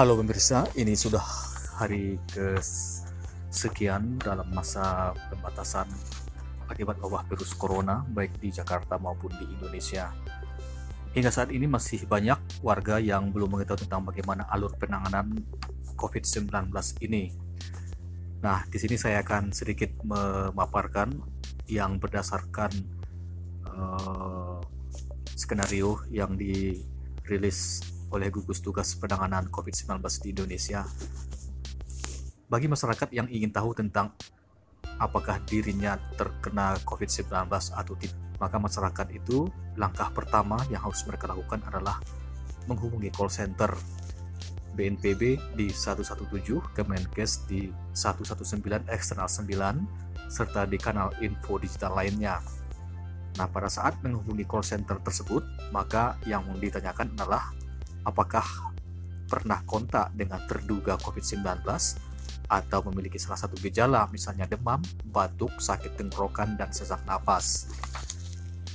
Halo pemirsa, ini sudah hari ke sekian dalam masa pembatasan akibat wabah virus corona baik di Jakarta maupun di Indonesia. Hingga saat ini masih banyak warga yang belum mengetahui tentang bagaimana alur penanganan COVID-19 ini. Nah, di sini saya akan sedikit memaparkan yang berdasarkan uh, skenario yang dirilis oleh gugus tugas penanganan COVID-19 di Indonesia. Bagi masyarakat yang ingin tahu tentang apakah dirinya terkena COVID-19 atau tidak, maka masyarakat itu langkah pertama yang harus mereka lakukan adalah menghubungi call center BNPB di 117, Kemenkes di 119 eksternal 9, serta di kanal info digital lainnya. Nah, pada saat menghubungi call center tersebut, maka yang ditanyakan adalah apakah pernah kontak dengan terduga COVID-19 atau memiliki salah satu gejala misalnya demam, batuk, sakit tenggorokan, dan sesak napas.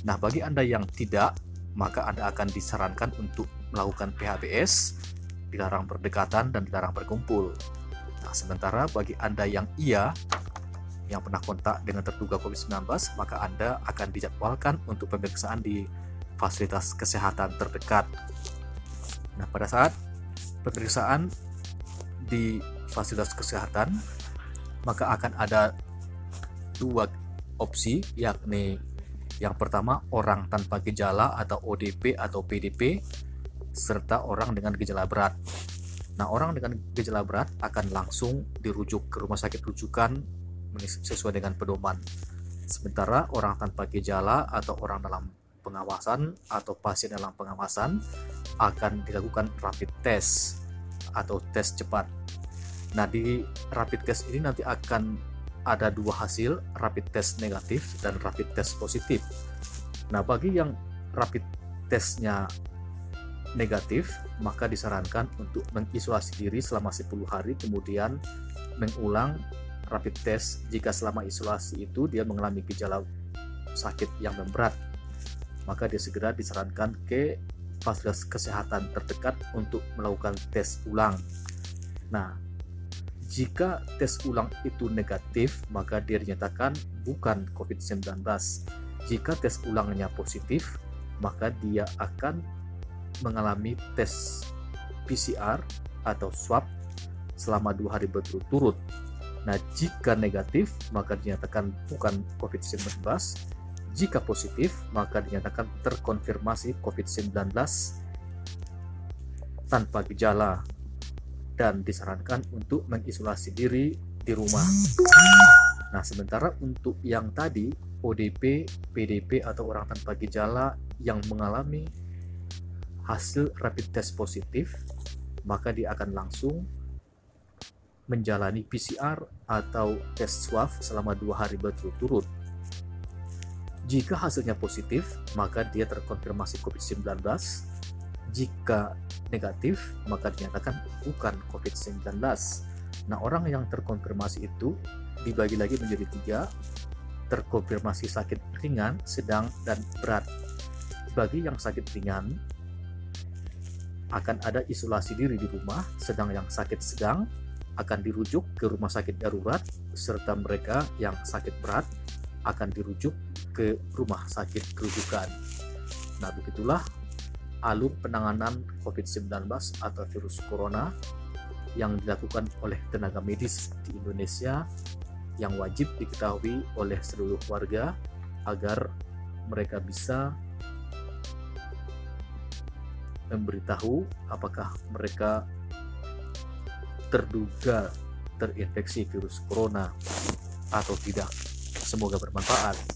Nah, bagi Anda yang tidak, maka Anda akan disarankan untuk melakukan PHBS, dilarang berdekatan dan dilarang berkumpul. Nah, sementara bagi Anda yang iya, yang pernah kontak dengan terduga COVID-19, maka Anda akan dijadwalkan untuk pemeriksaan di fasilitas kesehatan terdekat Nah, pada saat pemeriksaan di fasilitas kesehatan, maka akan ada dua opsi, yakni yang pertama orang tanpa gejala atau ODP atau PDP, serta orang dengan gejala berat. Nah, orang dengan gejala berat akan langsung dirujuk ke rumah sakit rujukan sesuai dengan pedoman. Sementara orang tanpa gejala atau orang dalam pengawasan atau pasien dalam pengawasan akan dilakukan rapid test atau tes cepat. Nah, di rapid test ini nanti akan ada dua hasil, rapid test negatif dan rapid test positif. Nah, bagi yang rapid testnya negatif, maka disarankan untuk mengisolasi diri selama 10 hari, kemudian mengulang rapid test jika selama isolasi itu dia mengalami gejala sakit yang memberat maka dia segera disarankan ke fasilitas kesehatan terdekat untuk melakukan tes ulang. Nah, jika tes ulang itu negatif, maka dia dinyatakan bukan COVID-19. Jika tes ulangnya positif, maka dia akan mengalami tes PCR atau swab selama dua hari berturut-turut. Nah, jika negatif, maka dinyatakan bukan COVID-19, jika positif, maka dinyatakan terkonfirmasi COVID-19 tanpa gejala dan disarankan untuk mengisolasi diri di rumah. Nah, sementara untuk yang tadi ODP, PDP atau orang tanpa gejala yang mengalami hasil rapid test positif, maka dia akan langsung menjalani PCR atau tes swab selama dua hari berturut-turut jika hasilnya positif, maka dia terkonfirmasi COVID-19. Jika negatif, maka dinyatakan bukan COVID-19. Nah, orang yang terkonfirmasi itu dibagi lagi menjadi tiga, terkonfirmasi sakit ringan, sedang, dan berat. Bagi yang sakit ringan, akan ada isolasi diri di rumah, sedang yang sakit sedang akan dirujuk ke rumah sakit darurat, serta mereka yang sakit berat akan dirujuk ke rumah sakit kerujukan. Nah, begitulah alur penanganan COVID-19 atau virus corona yang dilakukan oleh tenaga medis di Indonesia yang wajib diketahui oleh seluruh warga agar mereka bisa memberitahu apakah mereka terduga terinfeksi virus corona atau tidak. Semoga bermanfaat.